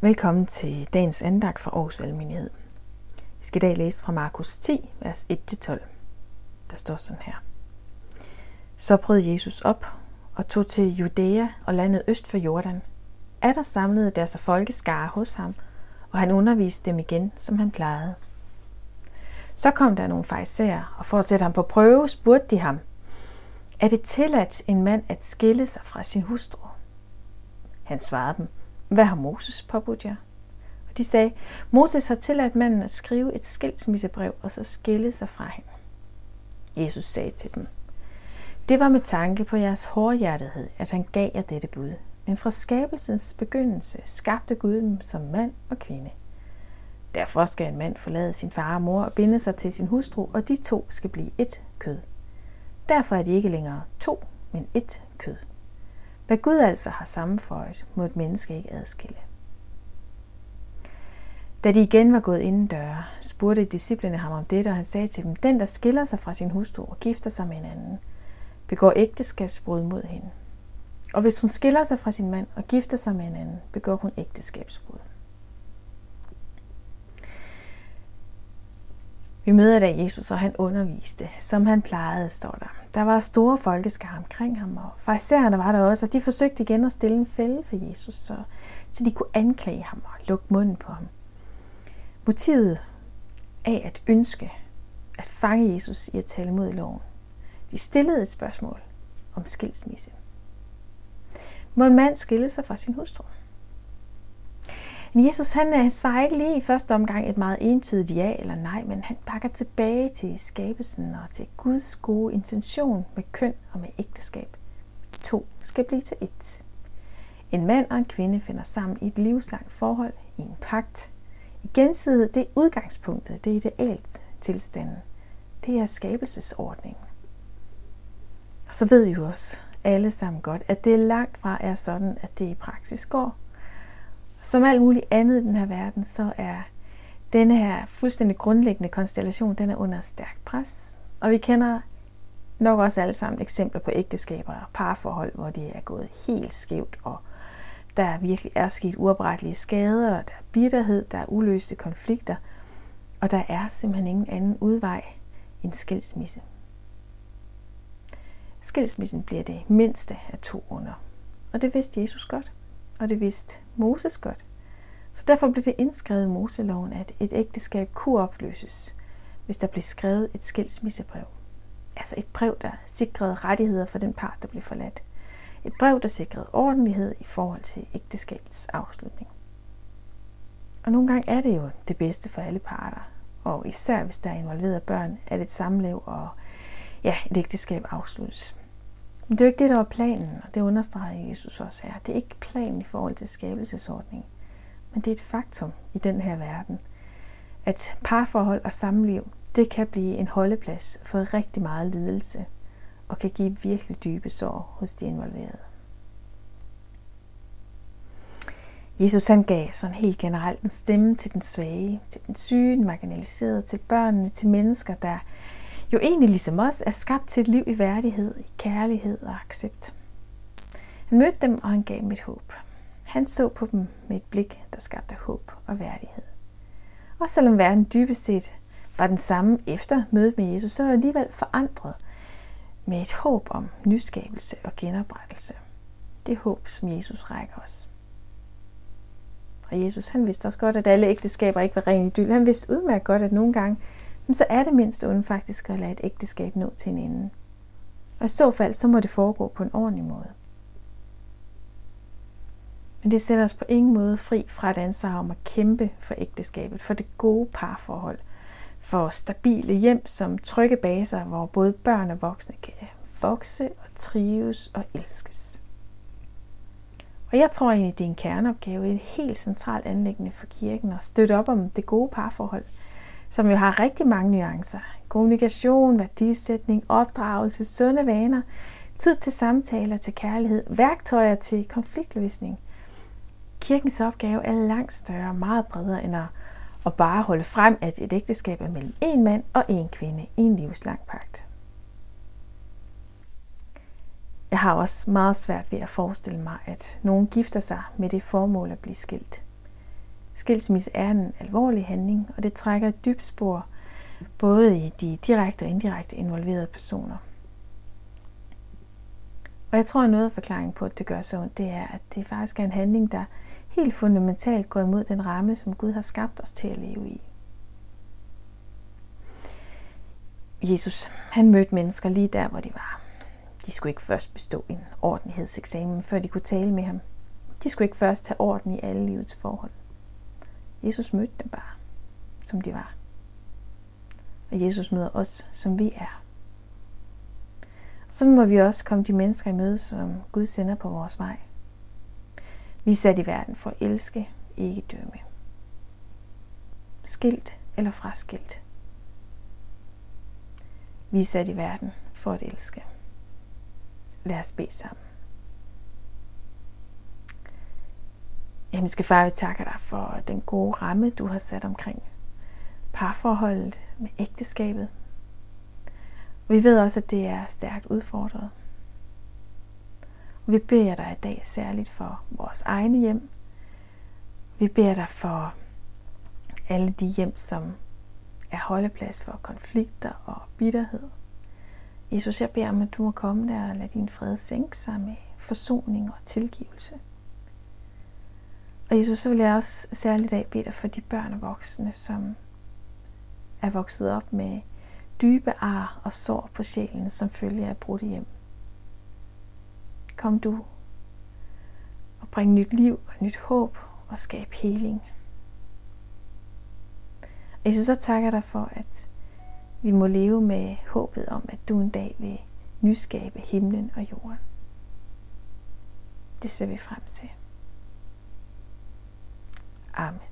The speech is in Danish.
Velkommen til dagens andagt fra Aarhus Valgmenighed. Vi skal i dag læse fra Markus 10, vers 1-12. Der står sådan her. Så brød Jesus op og tog til Judæa og landet øst for Jordan. Er der samlede der sig folkeskare hos ham, og han underviste dem igen, som han plejede. Så kom der nogle fejser, og for at sætte ham på prøve, spurgte de ham, er det tilladt en mand at skille sig fra sin hustru? Han svarede dem, hvad har Moses påbudt jer? Og de sagde, Moses har tilladt manden at skrive et skilsmissebrev og så skille sig fra hende. Jesus sagde til dem, det var med tanke på jeres hårdhjertethed, at han gav jer dette bud. Men fra skabelsens begyndelse skabte Gud dem som mand og kvinde. Derfor skal en mand forlade sin far og mor og binde sig til sin hustru, og de to skal blive et kød. Derfor er de ikke længere to, men et kød. Hvad Gud altså har sammenføjet, må et menneske ikke adskille. Da de igen var gået inden døre, spurgte disciplene ham om dette, og han sagde til dem, den der skiller sig fra sin hustru og gifter sig med en anden, begår ægteskabsbrud mod hende. Og hvis hun skiller sig fra sin mand og gifter sig med en anden, begår hun ægteskabsbrud. Vi møder da Jesus, og han underviste, som han plejede, står der. Der var store folkeskar omkring ham, og farisæerne var der også, og de forsøgte igen at stille en fælde for Jesus, så, så de kunne anklage ham og lukke munden på ham. Motivet af at ønske at fange Jesus i at tale mod loven. De stillede et spørgsmål om skilsmisse. Må en mand skille sig fra sin hustru? Men Jesus han, han svarer ikke lige i første omgang et meget entydigt ja eller nej, men han pakker tilbage til skabelsen og til Guds gode intention med køn og med ægteskab. To skal blive til et. En mand og en kvinde finder sammen i et livslangt forhold, i en pagt. I gensidighed, det er udgangspunktet, det er idealt tilstanden. Det er skabelsesordningen. Og så ved vi jo også alle sammen godt, at det langt fra er sådan, at det i praksis går. Som alt muligt andet i den her verden, så er denne her fuldstændig grundlæggende konstellation, den er under stærk pres. Og vi kender nok også alle sammen eksempler på ægteskaber og parforhold, hvor det er gået helt skævt, og der virkelig er sket uoprettelige skader, og der er bitterhed, der er uløste konflikter, og der er simpelthen ingen anden udvej end skilsmisse. Skilsmissen bliver det mindste af to under. Og det vidste Jesus godt, og det vidste Moses godt. Så derfor blev det indskrevet i Moseloven, at et ægteskab kunne opløses, hvis der blev skrevet et skilsmissebrev. Altså et brev, der sikrede rettigheder for den part, der blev forladt. Et brev, der sikrede ordentlighed i forhold til ægteskabets afslutning. Og nogle gange er det jo det bedste for alle parter, og især hvis der er involveret børn, at et samlev og ja, et ægteskab afsluttes. Men det er jo ikke det, der var planen, og det understreger Jesus også her. Det er ikke planen i forhold til skabelsesordningen, men det er et faktum i den her verden, at parforhold og samliv, det kan blive en holdeplads for rigtig meget lidelse, og kan give virkelig dybe sår hos de involverede. Jesus han gav sådan helt generelt en stemme til den svage, til den syge, den marginaliserede, til børnene, til mennesker, der jo egentlig ligesom os er skabt til et liv i værdighed, i kærlighed og accept. Han mødte dem, og han gav dem et håb. Han så på dem med et blik, der skabte håb og værdighed. Og selvom verden dybest set var den samme efter mødet med Jesus, så var det alligevel forandret med et håb om nyskabelse og genoprettelse. Det håb, som Jesus rækker os. Og Jesus, han vidste også godt, at alle ægteskaber ikke var ren idyll. Han vidste udmærket godt, at nogle gange så er det mindst onde faktisk at lade et ægteskab nå til en ende. Og i så fald, så må det foregå på en ordentlig måde. Men det sætter os på ingen måde fri fra et ansvar om at kæmpe for ægteskabet, for det gode parforhold, for stabile hjem som trygge baser, hvor både børn og voksne kan vokse og trives og elskes. Og jeg tror egentlig, det er en kerneopgave, et helt centralt anlæggende for kirken at støtte op om det gode parforhold – som jo har rigtig mange nuancer. Kommunikation, værdisætning, opdragelse, sunde vaner, tid til samtaler, til kærlighed, værktøjer til konfliktløsning. Kirkens opgave er langt større og meget bredere end at, at bare holde frem, at et ægteskab er mellem en mand og en kvinde i en livslang pagt. Jeg har også meget svært ved at forestille mig, at nogen gifter sig med det formål at blive skilt. Skilsmisse er en alvorlig handling, og det trækker et dybt spor både i de direkte og indirekte involverede personer. Og jeg tror, at noget af forklaringen på, at det gør så ondt, det er, at det faktisk er en handling, der helt fundamentalt går imod den ramme, som Gud har skabt os til at leve i. Jesus, han mødte mennesker lige der, hvor de var. De skulle ikke først bestå en ordentlighedseksamen, før de kunne tale med ham. De skulle ikke først have orden i alle livets forhold. Jesus mødte dem bare, som de var. Og Jesus møder os, som vi er. Sådan må vi også komme de mennesker i møde, som Gud sender på vores vej. Vi er sat i verden for at elske, ikke dømme. Skilt eller fraskilt. Vi er sat i verden for at elske. Lad os bede sammen. Himmelske far, vi takker dig for den gode ramme, du har sat omkring parforholdet med ægteskabet. Vi ved også, at det er stærkt udfordret. Vi beder dig i dag særligt for vores egne hjem. Vi beder dig for alle de hjem, som er holdeplads for konflikter og bitterhed. Jesus, jeg beder om, at du må komme der og lade din fred sænke sig med forsoning og tilgivelse. Og Jesus, så vil jeg også særligt af bede dig for de børn og voksne, som er vokset op med dybe ar og sår på sjælen, som følger af brudte hjem. Kom du og bring nyt liv og nyt håb og skab heling. Og Jesus, så takker dig for, at vi må leve med håbet om, at du en dag vil nyskabe himlen og jorden. Det ser vi frem til. Amén.